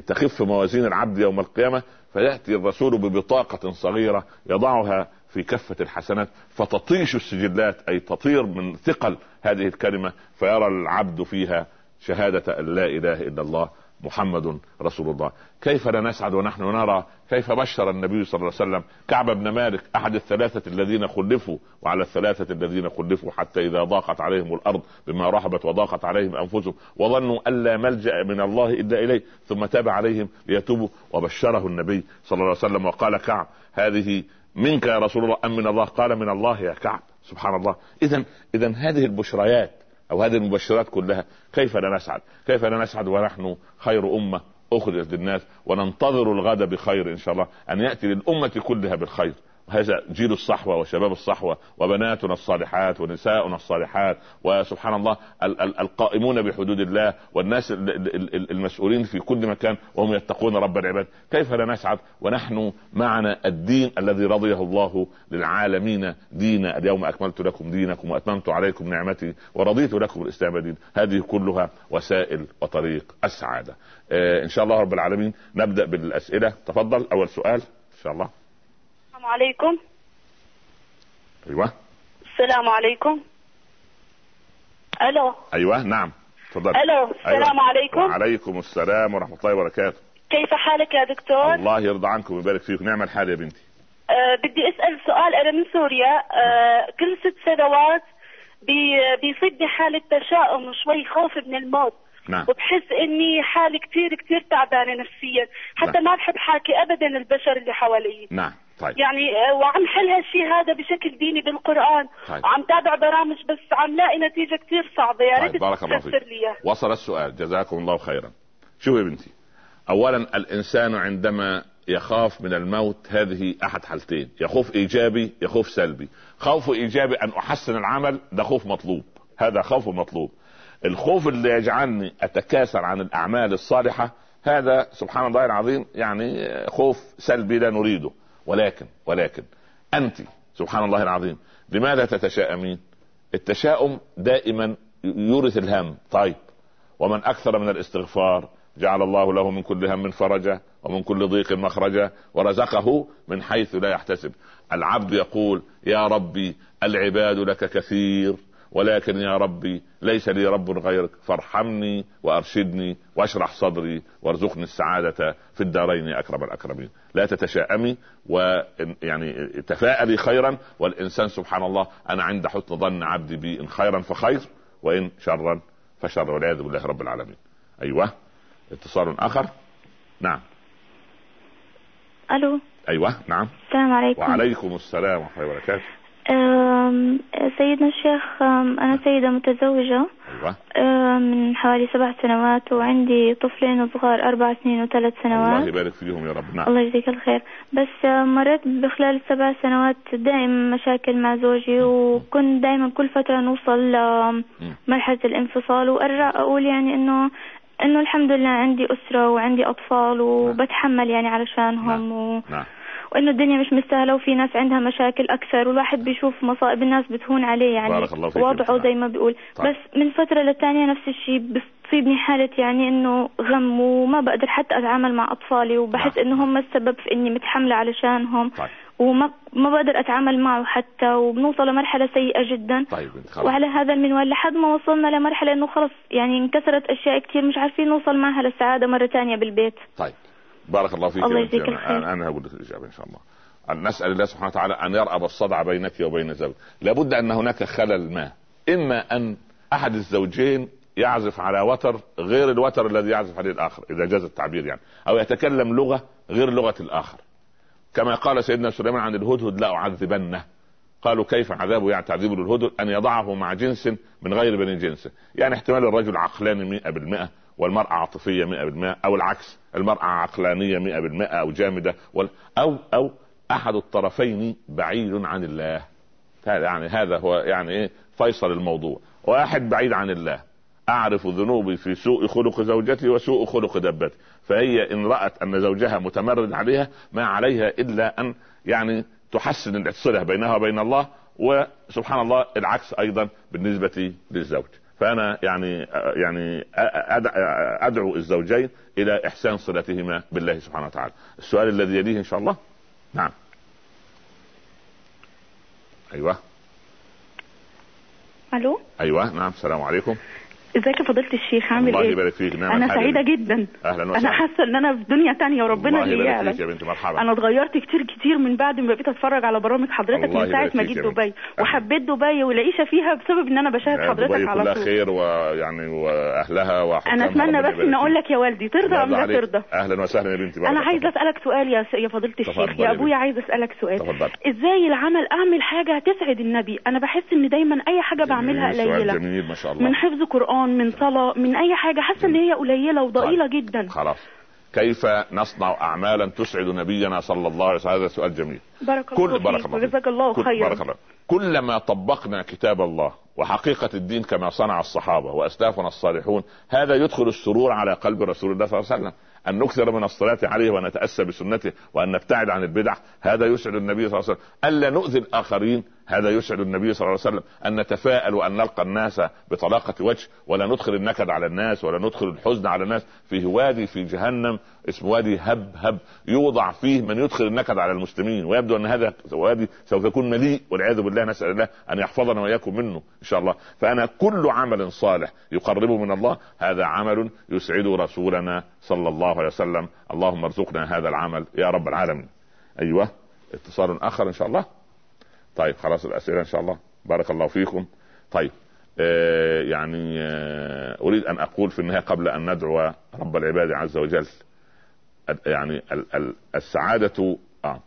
تخف موازين العبد يوم القيامة فيأتي الرسول ببطاقة صغيرة يضعها في كفة الحسنات فتطيش السجلات أي تطير من ثقل هذه الكلمة فيرى العبد فيها شهادة أن لا إله إلا الله محمد رسول الله. كيف لا نسعد ونحن نرى؟ كيف بشر النبي صلى الله عليه وسلم؟ كعب بن مالك أحد الثلاثة الذين خلفوا وعلى الثلاثة الذين خلفوا حتى إذا ضاقت عليهم الأرض بما رحبت وضاقت عليهم أنفسهم وظنوا أن لا ملجأ من الله إلا إليه ثم تاب عليهم ليتوبوا. وبشره النبي صلى الله عليه وسلم وقال كعب هذه منك يا رسول الله أم من الله؟ قال من الله يا كعب. سبحان الله. اذا اذا هذه البشريات أو هذه المبشرات كلها كيف لا نسعد كيف لا نسعد ونحن خير أمة أخرجت للناس وننتظر الغد بخير إن شاء الله؟ أن يأتي للأمة كلها بالخير. هذا جيل الصحوة وشباب الصحوة وبناتنا الصالحات ونساؤنا الصالحات وسبحان الله القائمون بحدود الله والناس المسؤولين في كل مكان وهم يتقون رب العباد. كيف لا نسعد؟ ونحن معنا الدين الذي رضيه الله للعالمين دينا. اليوم أكملت لكم دينكم وأتممت عليكم نعمتي ورضيت لكم الإسلام دين. هذه كلها وسائل وطريق السعادة. آه إن شاء الله رب العالمين نبدأ بالأسئلة. تفضل. أول سؤال. إن شاء الله. السلام عليكم. أيوه. السلام عليكم. ألو. أيوه نعم. تفضل. ألو السلام أيوة. عليكم. وعليكم السلام ورحمة الله وبركاته. كيف حالك يا دكتور؟ الله يرضى عنكم ويبارك فيك. نعم الحال يا بنتي. أه بدي أسأل سؤال. أنا من سوريا. أه كل ست سنوات بي بيصيبني حالة تشاؤم وشوي خوف من الموت. نعم. وبحس إني حالي كثير كثير تعبانة نفسيا. حتى نعم. ما بحب حاكي ابدا البشر اللي حوالي. نعم. طيب. يعني آه، وعم حل هالشيء هذا بشكل ديني بالقرآن. طيب. وعم تابع برامج بس عم لاقي نتيجة كثير صعبة. يا ريت طيب. بارك الله فيك. وصل السؤال. جزاكم الله خيرا. شوفي يا بنتي؟ اولا الإنسان عندما يخاف من الموت هذه أحد حالتين. يا خوف إيجابي يا خوف سلبي. خوف إيجابي أن أحسن العمل ده خوف مطلوب. هذا خوف مطلوب. الخوف اللي يجعلني أتكاسل عن الأعمال الصالحة هذا سبحان الله العظيم يعني خوف سلبي لا نريده. ولكن ولكن أنت سبحان الله العظيم لماذا تتشائمين التشاؤم دائما يورث الهم. طيب ومن أكثر من الاستغفار جعل الله له من كل هم فرجا ومن كل ضيق مخرجا ورزقه من حيث لا يحتسب. العبد يقول يا ربي العباد لك كثير. ولكن يا ربي ليس لي رب غيرك. فارحمني وأرشدني وأشرح صدري وارزقني السعادة في الدارين يا أكرم الأكرمين. لا تتشائمي ويعني تفاءلي خيرا والإنسان سبحان الله أنا عند حسن ظن عبدي بي إن خيرا فخير وإن شرا فشر والعياذ بالله رب العالمين. أيوه. اتصال آخر. نعم. ألو. أيوه. نعم. السلام عليكم. وعليكم السلام ورحمة الله وبركاته. سيدنا الشيخ أنا سيدة متزوجة أيوة. من حوالي سبع سنوات وعندي طفلين صغار أربع سنين وثلاث سنوات الله يبارك فيهم يا رب نعم الله يجزيك الخير بس مريت بخلال السبع سنوات دائما مشاكل مع زوجي وكنت دائما كل فترة نوصل لمرحلة الانفصال وأرجع أقول يعني إنه إنه الحمد لله عندي أسرة وعندي أطفال نعم. وبتحمل يعني علشانهم نعم. و... نعم. وإنه الدنيا مش مستاهلة وفي ناس عندها مشاكل أكثر والواحد بيشوف مصائب الناس بتهون عليه يعني بارك الله فيك وضعه زي ما بيقول طيب. بس من فترة للتانية نفس الشيء بتصيبني حالة يعني إنه غم وما بقدر حتى أتعامل مع أطفالي وبحس نعم. إنه هم السبب في إني متحملة علشانهم طيب. وما ما بقدر أتعامل معه حتى وبنوصل لمرحلة سيئة جدا طيب وعلى هذا المنوال لحد ما وصلنا لمرحلة إنه خلص يعني انكسرت أشياء كثير مش عارفين نوصل معها للسعادة مرة ثانية بالبيت طيب بارك الله فيك الله يجزيك الخير. أنا, هقول لك الإجابة إن شاء الله. أن نسأل الله سبحانه وتعالى أن يرأب الصدع بينك وبين زوجك. لابد أن هناك خلل ما. إما أن أحد الزوجين يعزف على وتر غير الوتر الذي يعزف عليه الآخر إذا جاز التعبير يعني. أو يتكلم لغة غير لغة الآخر. كما قال سيدنا سليمان عن الهدهد لا أعذبنه. قالوا كيف عذابه يعني تعذيبه للهدهد أن يضعه مع جنس من غير بني جنسه يعني احتمال الرجل عقلاني مئة بالمئة. والمرأة عاطفية مئة بالمئة أو العكس المرأة عقلانية مئة بالمئة أو جامدة أو أو أحد الطرفين بعيد عن الله. يعني هذا هو يعني إيه؟ فيصل الموضوع. واحد بعيد عن الله. أعرف ذنوبي في سوء خلق زوجتي وسوء خلق دبتي. فهي إن رأت أن زوجها متمرد عليها ما عليها إلا أن يعني تحسن الصله بينها وبين الله وسبحان الله العكس أيضا بالنسبة للزوج. فأنا يعني يعني أدعو الزوجين إلى إحسان صلتهما بالله سبحانه وتعالى. السؤال الذي يليه إن شاء الله؟ نعم. أيوه. ألو؟ أيوه. نعم. السلام عليكم. ازيك يا فضيلة الشيخ؟ عامل الله إيه؟ يبارك فيك نعم أنا سعيدة. جدا. أهلا أنا وسهلا حاسة إن أنا في دنيا تانية وربنا الله اللي يبارك فيك يعلم يا بنت مرحبا. أنا اتغيرت كتير كتير من بعد ما بقيت أتفرج على برامج حضرتك الله من ساعة ما جيت. دبي. وحبيت دبي والعيشة فيها بسبب إن أنا بشاهد يعني حضرتك على طول. خير ويعني وأهلها وحكامها أنا أتمنى بس إن أقول. لك يا والدي ترضى الله أم لا. ترضى؟ أهلا وسهلا يا بنتي أنا عايزة الله. أسألك سؤال يا يا فضيلة الشيخ. يا يا أبويا. عايزه أسألك سؤال. إزاي العمل؟ أعمل حاجة تسعد النبي. أنا بحس إن دايما أي حاجة بعملها قليلة. الله. من حفظ قرآن من صلاه من أي حاجة. حاسة إن هي قليلة وضئيلة طيب. جدا. خلاص. كيف نصنع اعمالا تسعد نبينا صلى الله عليه وسلم؟ هذا سؤال جميل. بارك كل الله بارك الله فيك. وجزاك الله خيرا. بارك الله. كلما طبقنا كتاب الله وحقيقة الدين كما صنع الصحابة وأسلافنا الصالحون هذا يدخل السرور على قلب رسول الله صلى الله عليه وسلم. أن نكثر من الصلاة عليه ونتأسى بسنته وأن نبتعد عن البدع هذا يسعد النبي صلى الله عليه وسلم. ألا نؤذي الآخرين هذا يسعد النبي صلى الله عليه وسلم أن نتفاءل وأن نلقى الناس بطلاقة وجه ولا ندخل النكد على الناس ولا ندخل الحزن على الناس. فيه وادي في جهنم اسمه وادي هب هب. يوضع فيه من يدخل النكد على المسلمين ويبدو أن هذا وادي سوف يكون مليء والعياذ بالله نسأل الله أن يحفظنا وإياكم منه إن شاء الله. فأنا كل عمل صالح يقربه من الله هذا عمل يسعد رسولنا صلى الله عليه وسلم. اللهم ارزقنا هذا العمل يا رب العالمين. أيوه اتصال آخر إن شاء الله. طيب خلاص الأسئلة إن شاء الله. بارك الله فيكم. طيب آه يعني آه أريد أن أقول في النهاية قبل أن ندعو رب العباد عز وجل يعني ال- ال- السعادة آه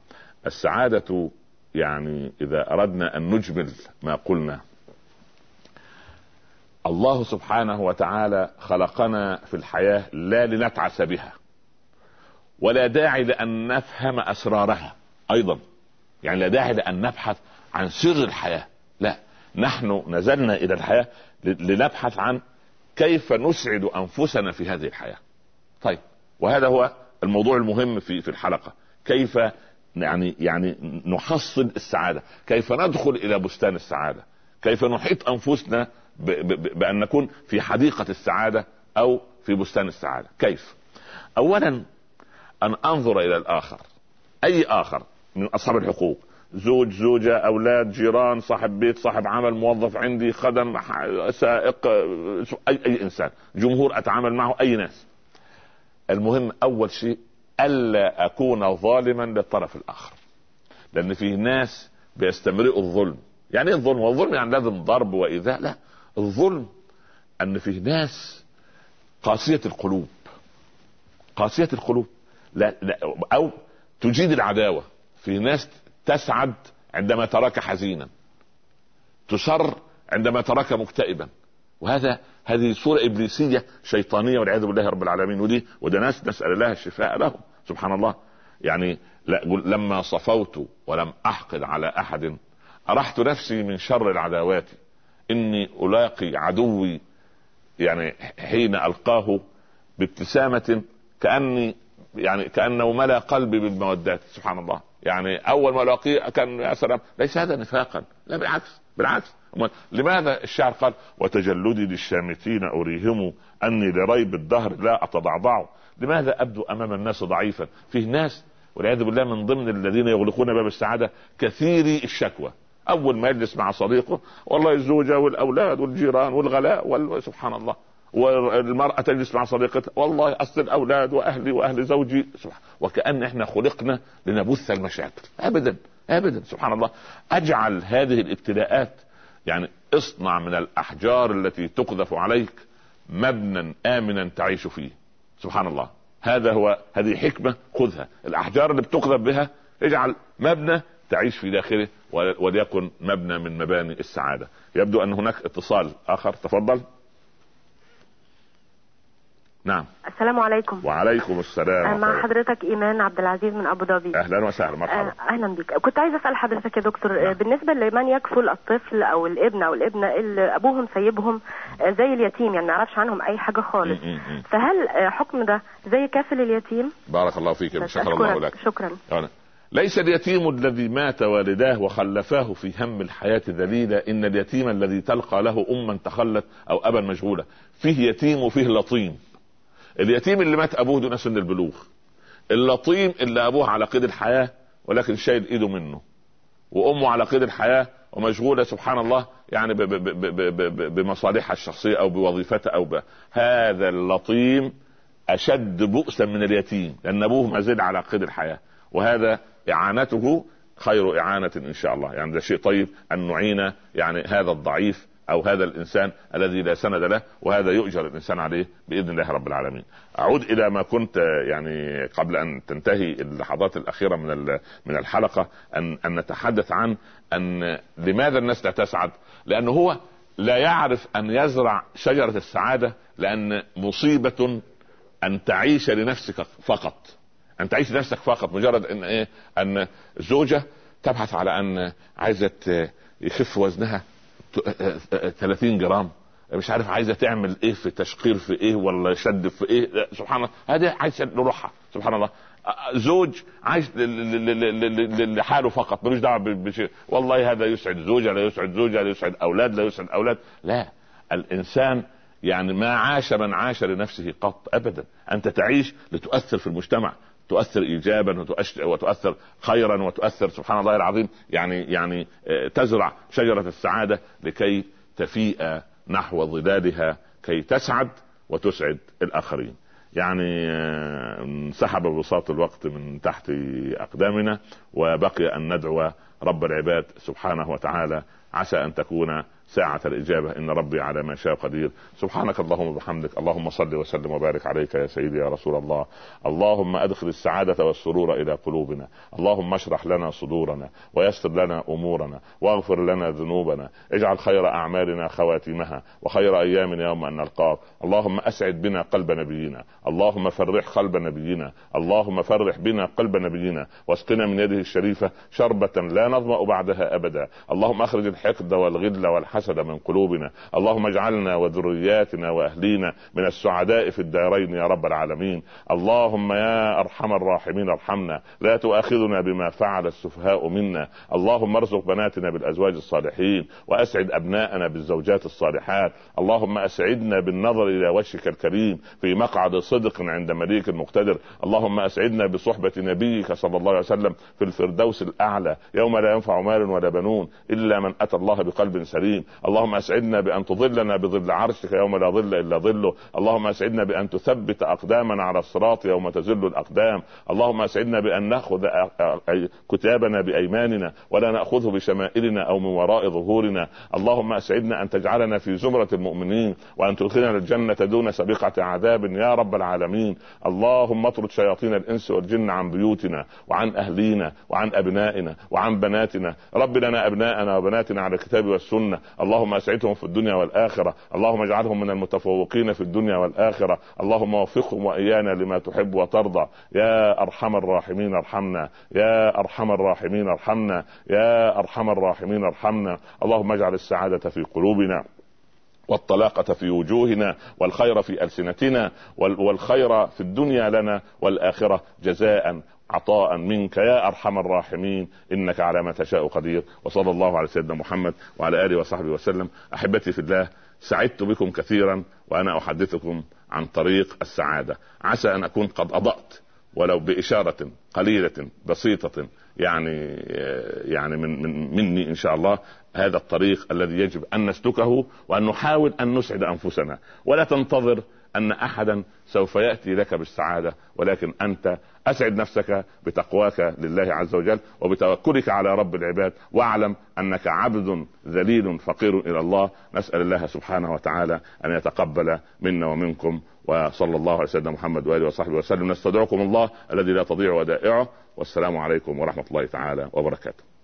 السعادة يعني إذا أردنا أن نجمل ما قلنا. الله سبحانه وتعالى خلقنا في الحياة لا لنتعس بها ولا داعي لأن نفهم أسرارها أيضا. يعني لا داعي لأن نبحث عن سر الحياة. لا نحن نزلنا إلى الحياة ل- لنبحث عن كيف نسعد أنفسنا في هذه الحياة. طيب وهذا هو الموضوع المهم في في الحلقة. كيف يعني يعني نحصل السعادة؟ كيف ندخل إلى بستان السعادة؟ كيف نحيط أنفسنا ب ب بأن نكون في حديقة السعادة أو في بستان السعادة؟ كيف؟ اولا أن أنظر إلى الآخر. أي آخر من أصحاب الحقوق؟ زوج زوجة أولاد جيران صاحب بيت صاحب عمل موظف عندي خدم سائق أي, أي إنسان جمهور أتعامل معه أي ناس. المهم أول شيء ألا أكون ظالما للطرف الآخر لأن في ناس بيستمرئوا الظلم. يعني إيه الظلم؟ هو يعني لازم ضرب وإيذاء؟ لا الظلم أن في ناس قاسية القلوب قاسية القلوب. لا, لا أو تجيد العداوة. في ناس تسعد عندما تراك حزينا. تسر عندما تراك مكتئبا. وهذا هذه صورة إبليسية شيطانية والعياذ بالله رب العالمين. ودي وده ناس نسأل الله الشفاء لهم. سبحان الله. يعني لما صفوت ولم أحقد على أحد. أرحت نفسي من شر العداوات. إني ألاقي عدوي. يعني حين ألقاه بابتسامة كأني يعني كأنه ملا قلبي بالمودات. سبحان الله. يعني أول ما ألاقيه كان يا سلام ليس هذا نفاقا لا بالعكس بالعكس. لماذا الشاعر قال وتجلدي للشامتين أريهم أني لريب الدهر لا أتضعضع لماذا أبدو أمام الناس ضعيفا؟ فيه ناس والعياذ بالله من ضمن الذين يغلقون باب السعادة كثيري الشكوى. أول ما يجلس مع صديقه والله الزوجة والأولاد والجيران والغلاء وال... سبحان الله. والمرأة تجلس مع صديقتها والله أصل الأولاد وأهلي وأهل زوجي. سبحان وكأن إحنا خلقنا لنبث المشاكل. أبدا أبدا سبحان الله. أجعل هذه الابتلاءات يعني اصنع من الأحجار التي تقذف عليك مبنى آمنا تعيش فيه. سبحان الله. هذا هو هذه حكمة خذها. الأحجار اللي بتقذف بها اجعل مبنى تعيش في داخله وليكن مبنى من مباني السعادة. يبدو أن هناك اتصال آخر. تفضل. نعم. السلام عليكم. وعليكم السلام مع ورحمة حضرتك إيمان عبد العزيز من أبو ظبي. أهلا وسهلا مرحبا. آه، أهلا بك. كنت عايزة أسأل حضرتك يا دكتور آه، نعم. بالنسبة لمن يكفل الطفل أو الابن أو الابنة اللي أبوهم سايبهم زي اليتيم يعني ما يعرفش عنهم أي حاجة خالص. م- م- م. فهل حكم ده زي كافل اليتيم؟ بارك الله فيك شكر الله. لك. شكرا. يعني ليس اليتيم الذي مات والداه وخلفاه في هم الحياة ذليلا. إن اليتيم الذي تلقى له أما تخلت أو أبا مشغولة فيه يتيم وفيه لطيم. اليتيم اللي مات أبوه دون سن البلوغ اللطيم اللي أبوه على قيد الحياة ولكن شايل إيده منه وأمه على قيد الحياة ومشغولة سبحان الله يعني بمصالحها الشخصية أو بوظيفتها أو ب... هذا اللطيم أشد بؤسا من اليتيم لأن أبوه ما زال على قيد الحياة وهذا إعانته خير إعانة إن شاء الله يعني ده شيء طيب أن نعين يعني هذا الضعيف أو هذا الإنسان الذي لا سند له وهذا يؤجر الإنسان عليه بإذن الله رب العالمين. أعود إلى ما كنت يعني قبل أن تنتهي اللحظات الأخيرة من من الحلقة أن أن نتحدث عن أن لماذا الناس لا تسعد؟ لأنه هو لا يعرف أن يزرع شجرة السعادة لأن مصيبة أن تعيش لنفسك فقط. أن تعيش لنفسك فقط مجرد إن إيه؟ أن زوجة تبحث على أن عايزة يخف وزنها 30 جرام. مش عارف عايزة تعمل إيه في تشقير في إيه ولا شد في إيه. سبحان الله. هذه عايزة لروحها سبحان الله. زوج عايش لحاله فقط. ملوش دعوة بشيء. والله هذا يسعد زوجة لا يسعد زوجة لا يسعد أولاد لا يسعد أولاد. لا. الإنسان يعني ما عاش من عاش لنفسه قط ابدا. أنت تعيش لتؤثر في المجتمع. تؤثر ايجابا وتؤثر خيرا وتؤثر سبحان الله العظيم يعني يعني آه، تزرع شجرة السعادة لكي تفيء نحو ظلالها كي تسعد وتسعد الآخرين. يعني آه، انسحب بساط الوقت من تحت أقدامنا وبقي أن ندعو رب العباد سبحانه وتعالى عسى أن تكون ساعة الإجابة. إن ربي على ما شاء قدير. سبحانك اللهم وبحمدك. اللهم صل وسلم وبارك عليك يا سيدي يا رسول الله. اللهم أدخل السعادة والسرور إلى قلوبنا. اللهم اشرح لنا صدورنا ويسر لنا أمورنا واغفر لنا ذنوبنا. اجعل خير أعمالنا خواتمها وخير أيامنا يوم أن نلقاك. اللهم أسعد بنا قلب نبينا. اللهم فرح قلب نبينا. اللهم فرح بنا قلب نبينا. واسقنا من يده الشريفة شربة لا نظمأ بعدها أبدا. اللهم أخرج الحقد والغل والحسد الحسد من قلوبنا. اللهم اجعلنا وذرياتنا وأهلينا من السعداء في الدارين يا رب العالمين. اللهم يا أرحم الراحمين ارحمنا. لا تؤاخذنا بما فعل السفهاء منا. اللهم ارزق بناتنا بالأزواج الصالحين وأسعد أبناءنا بالزوجات الصالحات. اللهم أسعدنا بالنظر إلى وجهك الكريم في مقعد صدق عند مليك مقتدر. اللهم أسعدنا بصحبة نبيك صلى الله عليه وسلم في الفردوس الأعلى. يوم لا ينفع مال ولا بنون إلا من أتى الله بقلب سليم. اللهم أسعدنا بأن تظلنا بظل عرشك يوم لا ظل إلا ظله. اللهم أسعدنا بأن تثبت أقدامنا على الصراط يوم تزل الأقدام. اللهم أسعدنا بأن نأخذ كتابنا بأيماننا ولا نأخذه بشمائلنا أو من وراء ظهورنا. اللهم أسعدنا أن تجعلنا في زمرة المؤمنين وأن تدخلنا الجنة دون سابقه عذاب يا رب العالمين. اللهم اطرد شياطين الإنس والجن عن بيوتنا وعن أهلينا وعن أبنائنا وعن بناتنا. رب لنا أبناءنا وبناتنا على الكتاب والسنة. اللهم اسعدهم في الدنيا والآخرة. اللهم اجعلهم من المتفوقين في الدنيا والآخرة. اللهم وفقهم وإيانا لما تحب وترضى. يا أرحم الراحمين ارحمنا. يا أرحم الراحمين ارحمنا. يا أرحم الراحمين ارحمنا. اللهم اجعل السعادة في قلوبنا والطلاقة في وجوهنا والخير في ألسنتنا والخير في الدنيا لنا والآخرة جزاء عطاء منك يا أرحم الراحمين إنك على ما تشاء قدير. وصلى الله على سيدنا محمد وعلى آله وصحبه وسلم. أحبتي في الله سعدت بكم كثيرا وأنا أحدثكم عن طريق السعادة. عسى أن أكون قد أضأت ولو بإشارة قليلة بسيطة يعني يعني من, من مني إن شاء الله. هذا الطريق الذي يجب أن نسلكه وأن نحاول أن نسعد أنفسنا. ولا تنتظر أن احدا سوف يأتي لك بالسعادة ولكن أنت أسعد نفسك بتقواك لله عز وجل وبتوكلك على رب العباد واعلم أنك عبد ذليل فقير إلى الله. نسأل الله سبحانه وتعالى أن يتقبل منا ومنكم وصلى الله على سيدنا محمد وآله وصحبه وسلم. نستودعكم الله الذي لا تضيع ودائعه. والسلام عليكم ورحمة الله تعالى وبركاته.